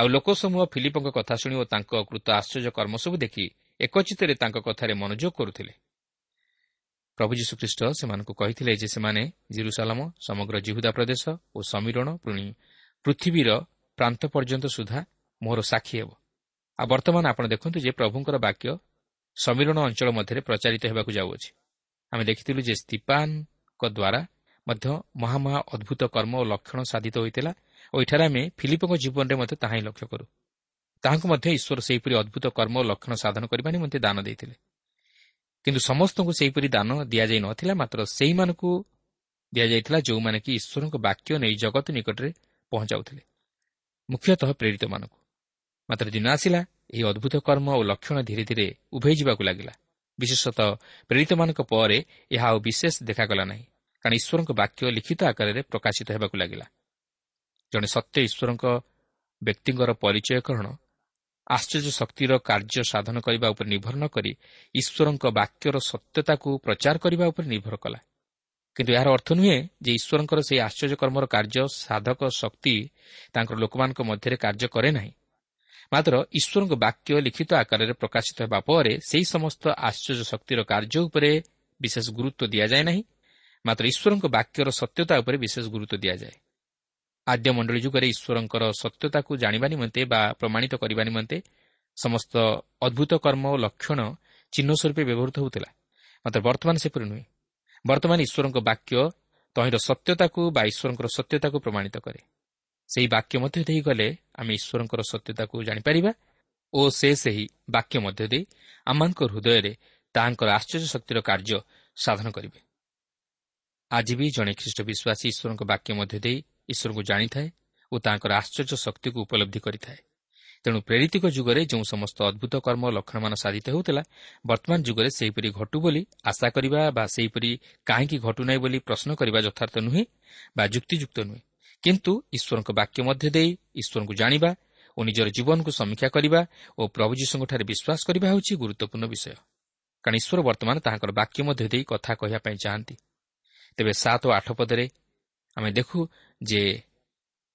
ଆଉ ଲୋକସମୂହ ଫିଲିପଙ୍କ କଥା ଶୁଣି ଓ ତାଙ୍କ କୃତ ଆଶ୍ଚର୍ଯ୍ୟ କର୍ମ ସବୁ ଦେଖି ଏକଚିତରେ ତାଙ୍କ କଥାରେ ମନୋଯୋଗ କରୁଥିଲେ। ପ୍ରଭୁ ଯୀଶୁଖ୍ରୀଷ୍ଟ ସେମାନଙ୍କୁ କହିଥିଲେ ଯେ ସେମାନେ ଜିରୁସାଲାମ ସମଗ୍ର ଜିହୁଦା ପ୍ରଦେଶ ଓ ସମୀରଣ ପୁଣି ପୃଥିବୀର ପ୍ରାନ୍ତ ପର୍ଯ୍ୟନ୍ତ ସୁଦ୍ଧା ମୋର ସାକ୍ଷୀ ହେବ। ଆଉ ବର୍ତ୍ତମାନ ଆପଣ ଦେଖନ୍ତୁ ଯେ ପ୍ରଭୁଙ୍କର ବାକ୍ୟ ସମୀରଣ ଅଞ୍ଚଳ ମଧ୍ୟରେ ପ୍ରଚାରିତ ହେବାକୁ ଯାଉଅଛି। ଆମେ ଦେଖିଥିଲୁ ଯେ ସ୍ତିପାନଙ୍କ ଦ୍ୱାରା ମଧ୍ୟ ମହାମହା ଅଦ୍ଭୁତ କର୍ମ ଓ ଲକ୍ଷଣ ସାଧିତ ହୋଇଥିଲା ଓ ଏଠାରେ ଆମେ ଫିଲିପଙ୍କ ଜୀବନରେ ମଧ୍ୟ ତାହା ହିଁ ଲକ୍ଷ୍ୟ କରୁ। ତାହାଙ୍କୁ ମଧ୍ୟ ଈଶ୍ୱର ସେହିପରି ଅଦ୍ଭୁତ କର୍ମ ଓ ଲକ୍ଷଣ ସାଧନ କରିବା ନିମନ୍ତେ ଦାନ ଦେଇଥିଲେ। କିନ୍ତୁ ସମସ୍ତଙ୍କୁ ସେହିପରି ଦାନ ଦିଆଯାଇ ନଥିଲା ମାତ୍ର ସେହିମାନଙ୍କୁ ଦିଆଯାଇଥିଲା ଯେଉଁମାନେ କି ଈଶ୍ୱରଙ୍କ ବାକ୍ୟ ନେଇ ଜଗତ ନିକଟରେ ପହଞ୍ଚାଉଥିଲେ ମୁଖ୍ୟତଃ ପ୍ରେରିତମାନଙ୍କୁ। ମାତ୍ର ଦିନ ଆସିଲା ଏହି ଅଦ୍ଭୁତ କର୍ମ ଓ ଲକ୍ଷଣ ଧୀରେ ଧୀରେ ଉଭେଇ ଯିବାକୁ ଲାଗିଲା। ବିଶେଷତଃ ପ୍ରେରିତମାନଙ୍କ ପରେ ଏହା ଆଉ ବିଶେଷ ଦେଖାଗଲା ନାହିଁ କାରଣ ଈଶ୍ୱରଙ୍କ ବାକ୍ୟ ଲିଖିତ ଆକାରରେ ପ୍ରକାଶିତ ହେବାକୁ ଲାଗିଲା। ଜଣେ ସତ୍ୟ ଈଶ୍ୱରଙ୍କ ବ୍ୟକ୍ତିଙ୍କର ପରିଚୟକରଣ ଆଶ୍ଚର୍ଯ୍ୟ ଶକ୍ତିର କାର୍ଯ୍ୟ ସାଧନ କରିବା ଉପରେ ନିର୍ଭର ନ କରି ଈଶ୍ୱରଙ୍କ ବାକ୍ୟର ସତ୍ୟତାକୁ ପ୍ରଚାର କରିବା ଉପରେ ନିର୍ଭର କଲା। କିନ୍ତୁ ଏହାର ଅର୍ଥ ନୁହେଁ ଯେ ଈଶ୍ୱରଙ୍କର ସେହି ଆଶ୍ଚର୍ଯ୍ୟ କର୍ମର କାର୍ଯ୍ୟ ସାଧକ ଶକ୍ତି ତାଙ୍କର ଲୋକମାନଙ୍କ ମଧ୍ୟରେ କାର୍ଯ୍ୟ କରେ ନାହିଁ। ମାତ୍ର ଈଶ୍ୱରଙ୍କ ବାକ୍ୟ ଲିଖିତ ଆକାରରେ ପ୍ରକାଶିତ ହେବା ପରେ ସେହି ସମସ୍ତ ଆଶ୍ଚର୍ଯ୍ୟ ଶକ୍ତିର କାର୍ଯ୍ୟ ଉପରେ ବିଶେଷ ଗୁରୁତ୍ୱ ଦିଆଯାଏ ନାହିଁ। ମାତ୍ର ଈଶ୍ୱରଙ୍କ ବାକ୍ୟର ସତ୍ୟତା ଉପରେ ବିଶେଷ ଗୁରୁତ୍ୱ ଦିଆଯାଏ। ଆଦ୍ୟ ମଣ୍ଡଳୀ ଯୁଗରେ ଈଶ୍ୱରଙ୍କର ସତ୍ୟତାକୁ ଜାଣିବା ନିମନ୍ତେ ବା ପ୍ରମାଣିତ କରିବା ନିମନ୍ତେ ସମସ୍ତ ଅଦ୍ଭୁତ କର୍ମ ଓ ଲକ୍ଷଣ ଚିହ୍ନ ସ୍ୱରୂପେ ବ୍ୟବହୃତ ହେଉଥିଲା। ମାତ୍ର ବର୍ତ୍ତମାନ ସେପରି ନୁହେଁ। ବର୍ତ୍ତମାନ ଈଶ୍ୱରଙ୍କ ବାକ୍ୟ ତହିଁର ସତ୍ୟତାକୁ ବା ଈଶ୍ୱରଙ୍କର ସତ୍ୟତାକୁ ପ୍ରମାଣିତ କରେ। ସେହି ବାକ୍ୟ ମଧ୍ୟ ଦେଇଗଲେ ଆମେ ଈଶ୍ୱରଙ୍କର ସତ୍ୟତାକୁ ଜାଣିପାରିବା ଓ ସେ ସେହି ବାକ୍ୟ ମଧ୍ୟ ଦେଇ ଆମମାନଙ୍କ ହୃଦୟରେ ତାହାଙ୍କର ଆଶ୍ଚର୍ଯ୍ୟ ଶକ୍ତିର କାର୍ଯ୍ୟ ସାଧନ କରିବେ। ଆଜି ବି ଜଣେ ଖ୍ରୀଷ୍ଟ ବିଶ୍ୱାସୀ ଈଶ୍ୱରଙ୍କ ବାକ୍ୟ ମଧ୍ୟ ଦେଇ ଈଶ୍ୱରଙ୍କୁ ଜାଣିଥାଏ ଓ ତାଙ୍କର ଆଶ୍ଚର୍ଯ୍ୟ ଶକ୍ତିକୁ ଉପଲବ୍ଧି କରିଥାଏ। ତେଣୁ ପ୍ରେରିତିକ ଯୁଗରେ ଯେଉଁ ସମସ୍ତ ଅଦ୍ଭୁତ କର୍ମ ଲକ୍ଷଣମାନ ସାଧିତ ହେଉଥିଲା ବର୍ତ୍ତମାନ ଯୁଗରେ ସେହିପରି ଘଟୁ ବୋଲି ଆଶା କରିବା ବା ସେହିପରି କାହିଁକି ଘଟୁନାହିଁ ବୋଲି ପ୍ରଶ୍ନ କରିବା ଯଥାର୍ଥ ନୁହେଁ ବା ଯୁକ୍ତିଯୁକ୍ତ ନୁହେଁ। କିନ୍ତୁ ଈଶ୍ୱରଙ୍କ ବାକ୍ୟ ମଧ୍ୟ ଦେଇ ଈଶ୍ୱରଙ୍କୁ ଜାଣିବା ଓ ନିଜର ଜୀବନକୁ ସମୀକ୍ଷା କରିବା ଓ ପ୍ରଭୁ ଯୀଶୁଙ୍କଠାରେ ବିଶ୍ୱାସ କରିବା ହେଉଛି ଗୁରୁତ୍ୱପୂର୍ଣ୍ଣ ବିଷୟ। କାରଣ ଈଶ୍ୱର ବର୍ତ୍ତମାନ ତାହାଙ୍କର ବାକ୍ୟ ମଧ୍ୟ ଦେଇ କଥା କହିବା ପାଇଁ ଚାହାନ୍ତି। ତେବେ ସାତ ଓ ଆଠ ପଦରେ ଆମେ ଦେଖୁ ଯେ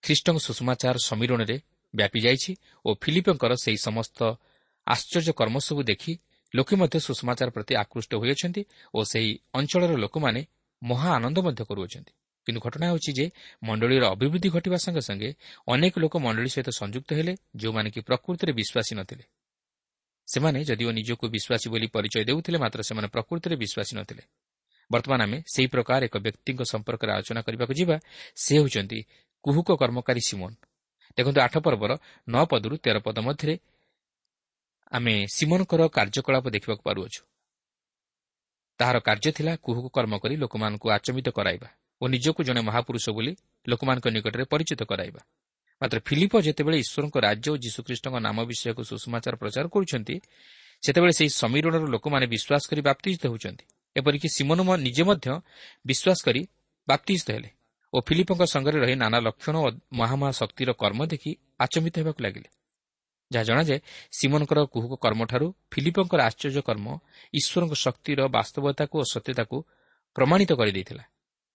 ଖ୍ରୀଷ୍ଟଙ୍କ ସୁଷମାଚାର ସମୀରଣରେ ବ୍ୟାପି ଯାଇଛି ଓ ଫିଲିପଙ୍କର ସେହି ସମସ୍ତ ଆଶ୍ଚର୍ଯ୍ୟ କର୍ମ ସବୁ ଦେଖି ଲୋକେ ମଧ୍ୟ ସୁଷମାଚାର ପ୍ରତି ଆକୃଷ୍ଟ ହୋଇଅଛନ୍ତି ଓ ସେହି ଅଞ୍ଚଳର ଲୋକମାନେ ମହା ଆନନ୍ଦ ମଧ୍ୟ କରୁଅଛନ୍ତି। କିନ୍ତୁ ଘଟଣା ହେଉଛି ଯେ ମଣ୍ଡଳୀର ଅଭିବୃଦ୍ଧି ଘଟିବା ସଙ୍ଗେ ସଙ୍ଗେ ଅନେକ ଲୋକ ମଣ୍ଡଳୀ ସହିତ ସଂଯୁକ୍ତ ହେଲେ ଯେଉଁମାନେ କି ପ୍ରକୃତିରେ ବିଶ୍ୱାସୀ ନଥିଲେ। ସେମାନେ ଯଦିଓ ନିଜକୁ ବିଶ୍ୱାସୀ ବୋଲି ପରିଚୟ ଦେଉଥିଲେ ମାତ୍ର ସେମାନେ ପ୍ରକୃତିରେ ବିଶ୍ୱାସୀ ନଥିଲେ। ବର୍ତ୍ତମାନ ଆମେ ସେହି ପ୍ରକାର ଏକ ବ୍ୟକ୍ତିଙ୍କ ସମ୍ପର୍କରେ ଆଲୋଚନା କରିବାକୁ ଯିବା ସେ ହେଉଛନ୍ତି କୁହୁକ କର୍ମକାରୀ ସିମୋନ୍। ଦେଖନ୍ତୁ ଆଠ ପର୍ବର ନଅ ପଦରୁ ତେର ପଦ ମଧ୍ୟରେ ଆମେ ସିମୋନଙ୍କର କାର୍ଯ୍ୟକଳାପ ଦେଖିବାକୁ ପାରୁଅଛୁ। ତାହାର କାର୍ଯ୍ୟ ଥିଲା କୁହୁକ କର୍ମ କରି ଲୋକମାନଙ୍କୁ ଆଚମିତ କରାଇବା ଓ ନିଜକୁ ଜଣେ ମହାପୁରୁଷ ବୋଲି ଲୋକମାନଙ୍କ ନିକଟରେ ପରିଚିତ କରାଇବା। ମାତ୍ର ଫିଲିପ ଯେତେବେଳେ ଈଶ୍ୱରଙ୍କ ରାଜ୍ୟ ଓ ଯୀଶୁଖ୍ରୀଷ୍ଟଙ୍କ ନାମ ବିଷୟକୁ ସୁଷମାଚାର ପ୍ରଚାର କରୁଛନ୍ତି ସେତେବେଳେ ସେହି ସମୀରଣର ଲୋକମାନେ ବିଶ୍ୱାସ କରି ବାପ୍ତିଜିତ ହେଉଛନ୍ତି। ଏପରିକି ସିମୋନ ନିଜେ ମଧ୍ୟ ବିଶ୍ୱାସ କରି ବାପ୍ତିଜିତ ହେଲେ ଓ ଫିଲିପଙ୍କ ସଙ୍ଗରେ ରହି ନାନା ଲକ୍ଷଣ ଓ ମହାମହା ଶକ୍ତିର କର୍ମ ଦେଖି ଆଚମ୍ବିତ ହେବାକୁ ଲାଗିଲେ। ଯାହା ଜଣାଯାଏ ସିମନଙ୍କର କୁହୁକ କର୍ମଠାରୁ ଫିଲିପଙ୍କର ଆଶ୍ଚର୍ଯ୍ୟ କର୍ମ ଈଶ୍ୱରଙ୍କ ଶକ୍ତିର ବାସ୍ତବତାକୁ ଓ ସତ୍ୟତାକୁ ପ୍ରମାଣିତ କରିଦେଇଥିଲା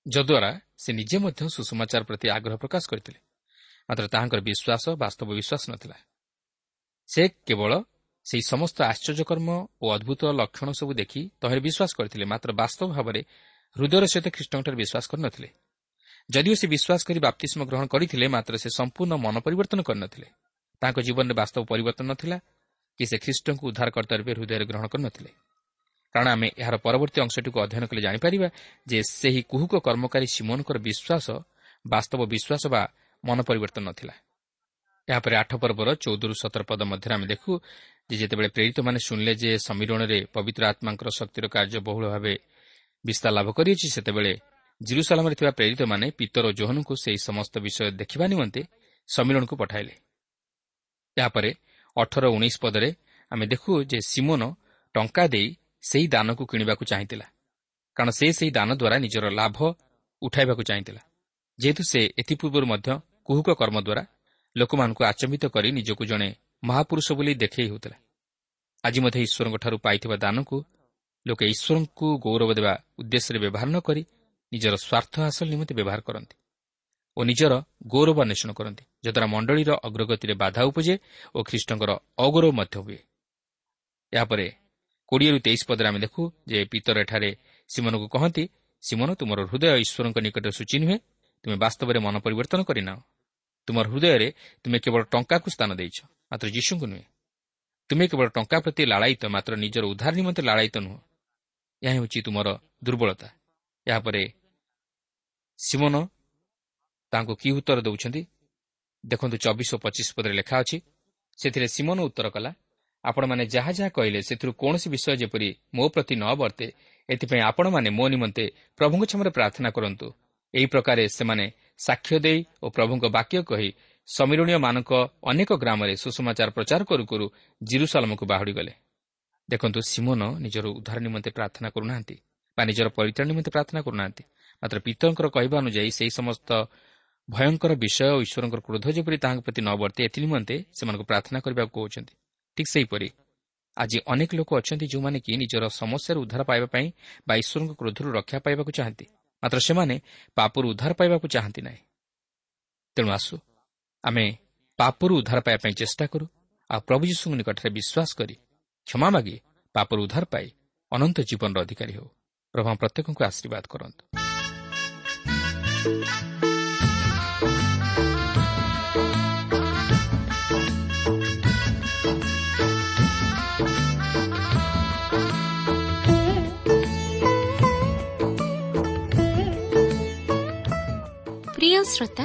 ଯଦ୍ୱାରା ସେ ନିଜେ ମଧ୍ୟ ସୁଷମାଚାର ପ୍ରତି ଆଗ୍ରହ ପ୍ରକାଶ କରିଥିଲେ। ମାତ୍ର ତାହାଙ୍କର ବିଶ୍ୱାସ ବାସ୍ତବ ବିଶ୍ୱାସ ନଥିଲା। ସେ କେବଳ ସେହି ସମସ୍ତ ଆଶ୍ଚର୍ଯ୍ୟକର୍ମ ଓ ଅଦ୍ଭୁତ ଲକ୍ଷଣ ସବୁ ଦେଖି ତହିଁରେ ବିଶ୍ୱାସ କରିଥିଲେ ମାତ୍ର ବାସ୍ତବ ଭାବରେ ହୃଦୟର ସହିତ ଖ୍ରୀଷ୍ଟଙ୍କଠାରେ ବିଶ୍ୱାସ କରିନଥିଲେ ଯଦିଓ ସେ ବିଶ୍ୱାସ କରି ବାପ୍ତିଷ୍ମ ଗ୍ରହଣ କରିଥିଲେ ମାତ୍ର ସେ ସମ୍ପୂର୍ଣ୍ଣ ମନ ପରିବର୍ତ୍ତନ କରିନଥିଲେ ତାଙ୍କ ଜୀବନରେ ବାସ୍ତବ ପରିବର୍ତ୍ତନ ନଥିଲା କି ସେ ଖ୍ରୀଷ୍ଟଙ୍କୁ ଉଦ୍ଧାରକର୍ତ୍ତା ରୂପେ ହୃଦୟରେ ଗ୍ରହଣ କରିନଥିଲେ କାରଣ ଆମେ ଏହାର ପରବର୍ତ୍ତୀ ଅଂଶଟିକୁ ଅଧ୍ୟୟନ କଲେ ଜାଣିପାରିବା ଯେ ସେହି କୁହୁକ କର୍ମକାରୀ ସିମୋନଙ୍କର ବିଶ୍ୱାସ ବାସ୍ତବ ବିଶ୍ୱାସ ବା ମନ ପରିବର୍ତ୍ତନ ନଥିଲା। ଏହାପରେ ଆଠ ପର୍ବର ଚଉଦରୁ ସତର ପଦ ମଧ୍ୟରେ ଆମେ ଦେଖୁ ଯେ ଯେତେବେଳେ ପ୍ରେରିତମାନେ ଶୁଣିଲେ ଯେ ସମୀରଣରେ ପବିତ୍ର ଆତ୍ମାଙ୍କର ଶକ୍ତିର କାର୍ଯ୍ୟ ବହୁଳ ଭାବେ ବିସ୍ତାର ଲାଭ କରିଅଛି ସେତେବେଳେ ଜିରୁସାଲାମରେ ଥିବା ପ୍ରେରିତମାନେ ପିତର ଓ ଜୋହନଙ୍କୁ ସେହି ସମସ୍ତ ବିଷୟ ଦେଖିବା ନିମନ୍ତେ ସମ୍ମିଳନୀକୁ ପଠାଇଲେ। ଏହାପରେ ଅଠର ଉଣେଇଶ ପଦରେ ଆମେ ଦେଖୁ ଯେ ସିମୋନ ଟଙ୍କା ଦେଇ ସେହି ଦାନକୁ କିଣିବାକୁ ଚାହିଁଥିଲା କାରଣ ସେ ସେହି ଦାନ ଦ୍ୱାରା ନିଜର ଲାଭ ଉଠାଇବାକୁ ଚାହିଁଥିଲା। ଯେହେତୁ ସେ ଏଥିପୂର୍ବରୁ ମଧ୍ୟ କୁହୁକ କର୍ମ ଦ୍ୱାରା ଲୋକମାନଙ୍କୁ ଆଚମ୍ବିତ କରି ନିଜକୁ ଜଣେ ମହାପୁରୁଷ ବୋଲି ଦେଖାଇ ହେଉଥିଲା। ଆଜି ମଧ୍ୟ ଈଶ୍ୱରଙ୍କଠାରୁ ପାଇଥିବା ଦାନକୁ ଲୋକେ ଈଶ୍ୱରଙ୍କୁ ଗୌରବ ଦେବା ଉଦ୍ଦେଶ୍ୟରେ ବ୍ୟବହାର ନ କରି ନିଜର ସ୍ୱାର୍ଥ ହାସଲ ନିମନ୍ତେ ବ୍ୟବହାର କରନ୍ତି ଓ ନିଜର ଗୌରବ ଅନ୍ୱେଷଣ କରନ୍ତି ଯଦ୍ୱାରା ମଣ୍ଡଳୀର ଅଗ୍ରଗତିରେ ବାଧା ଉପଜେ ଓ ଖ୍ରୀଷ୍ଟଙ୍କର ଅଗୌରବ ମଧ୍ୟ ହୁଏ। ଏହାପରେ କୋଡ଼ିଏରୁ ତେଇଶ ପଦରେ ଆମେ ଦେଖୁ ଯେ ପିତର ଏଠାରେ ସିମନକୁ କହନ୍ତି ସିମନ ତୁମର ହୃଦୟ ଈଶ୍ୱରଙ୍କ ନିକଟରେ ସୂଚୀ ନୁହେଁ ତୁମେ ବାସ୍ତବରେ ମନ ପରିବର୍ତ୍ତନ କରିନାଅ। ତୁମର ହୃଦୟରେ ତୁମେ କେବଳ ଟଙ୍କାକୁ ସ୍ଥାନ ଦେଇଛ। ମାତ୍ର ଯୀଶୁଙ୍କୁ ନୁହେଁ। ତୁମେ କେବଳ ଟଙ୍କା ପ୍ରତି ଲାଳାୟିତ ମାତ୍ର ନିଜର ଉଦ୍ଧାର ନିମନ୍ତେ ଲାଳାୟିତ ନୁହଁ। ଏହା ହେଉଛି ତୁମର ଦୁର୍ବଳତା। ଏହାପରେ ସିମନ ତାଙ୍କୁ କି ଉତ୍ତର ଦେଉଛନ୍ତି? ଦେଖନ୍ତୁ ଚବିଶ ଓ ପଚିଶ ପଦରେ ଲେଖା ଅଛି ସେଥିରେ ସିମନ ଉତ୍ତର କଲା ଆପଣମାନେ ଯାହା ଯାହା କହିଲେ ସେଥିରୁ କୌଣସି ବିଷୟ ଯେପରି ମୋ ପ୍ରତି ନ ବର୍ତ୍ତେ ଏଥିପାଇଁ ଆପଣମାନେ ମୋ ନିମନ୍ତେ ପ୍ରଭୁଙ୍କ କ୍ଷମରେ ପ୍ରାର୍ଥନା କରନ୍ତୁ। ଏହି ପ୍ରକାରେ ସେମାନେ ସାକ୍ଷ୍ୟ ଦେଇ ଓ ପ୍ରଭୁଙ୍କ ବାକ୍ୟ କହି ସମୀରଣୀୟମାନଙ୍କ ଅନେକ ଗ୍ରାମରେ ସୁଷମାଚାର ପ୍ରଚାର କରୁ କରୁ ଜିରୁସାଲମକୁ ବାହୁଡ଼ିଗଲେ। ଦେଖନ୍ତୁ ସିମୋନ ନିଜର ଉଦ୍ଧାର ନିମନ୍ତେ ପ୍ରାର୍ଥନା କରୁନାହାନ୍ତି ବା ନିଜର ପରିତ୍ରାଣ ନିମନ୍ତେ ପ୍ରାର୍ଥନା କରୁନାହାନ୍ତି। ମାତ୍ର ପିତଙ୍କର କହିବା ଅନୁଯାୟୀ ସେହି ସମସ୍ତ ଭୟଙ୍କର ବିଷୟ ଓ ଈଶ୍ୱରଙ୍କର କ୍ରୋଧ ଯେପରି ତାହାଙ୍କ ପ୍ରତି ନ ବର୍ତ୍ତେ ଏଥି ନିମନ୍ତେ ସେମାନଙ୍କୁ ପ୍ରାର୍ଥନା କରିବାକୁ କହୁଛନ୍ତି। ଠିକ୍ ସେହିପରି। ଆଜି ଅନେକ ଲୋକ ଅଛନ୍ତି ଯେଉଁମାନେ କି ନିଜର ସମସ୍ୟାରୁ ଉଦ୍ଧାର ପାଇବା ପାଇଁ ବା ଈଶ୍ୱରଙ୍କ କ୍ରୋଧରୁ ରକ୍ଷା ପାଇବାକୁ ଚାହାନ୍ତି। ମାତ୍ର ସେମାନେ ପାପରୁ ଉଦ୍ଧାର ପାଇବାକୁ ଚାହାନ୍ତି ନାହିଁ। ତେଣୁ ଆସୁ ଆମେ ପାପରୁ ଉଦ୍ଧାର ପାଇବା ପାଇଁ ଚେଷ୍ଟା କରୁ। ଆଉ ପ୍ରଭୁ ଯୀଶୁଙ୍କ ନିକଟରେ ବିଶ୍ୱାସ କରି କ୍ଷମା ମାଗି ପାପରୁ ଉଦ୍ଧାର ପାଇ ଅନନ୍ତ ଜୀବନର ଅଧିକାରୀ ହେଉ। ପ୍ରଭା ପ୍ରତ୍ୟେକଙ୍କୁ ଆଶୀର୍ବାଦ କରନ୍ତୁ। ପ୍ରିୟ ଶ୍ରୋତା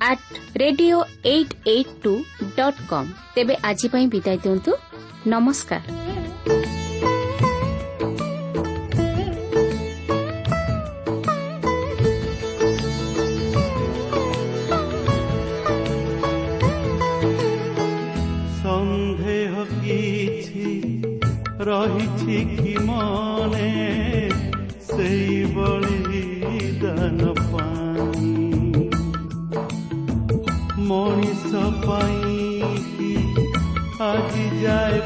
at radio eight eight two dot com ତେବେ ଆଜି ପାଇଁ ବିଦାୟ ଦିଅନ୍ତୁ ନମସ୍କାର ସନ୍ଦେହ କିଛି ରହିଛି କି ମନେ ସେଇଭଳି ଦାନ ମଣିଷ ପାଇଁ କି ଆଜି ଯାଏ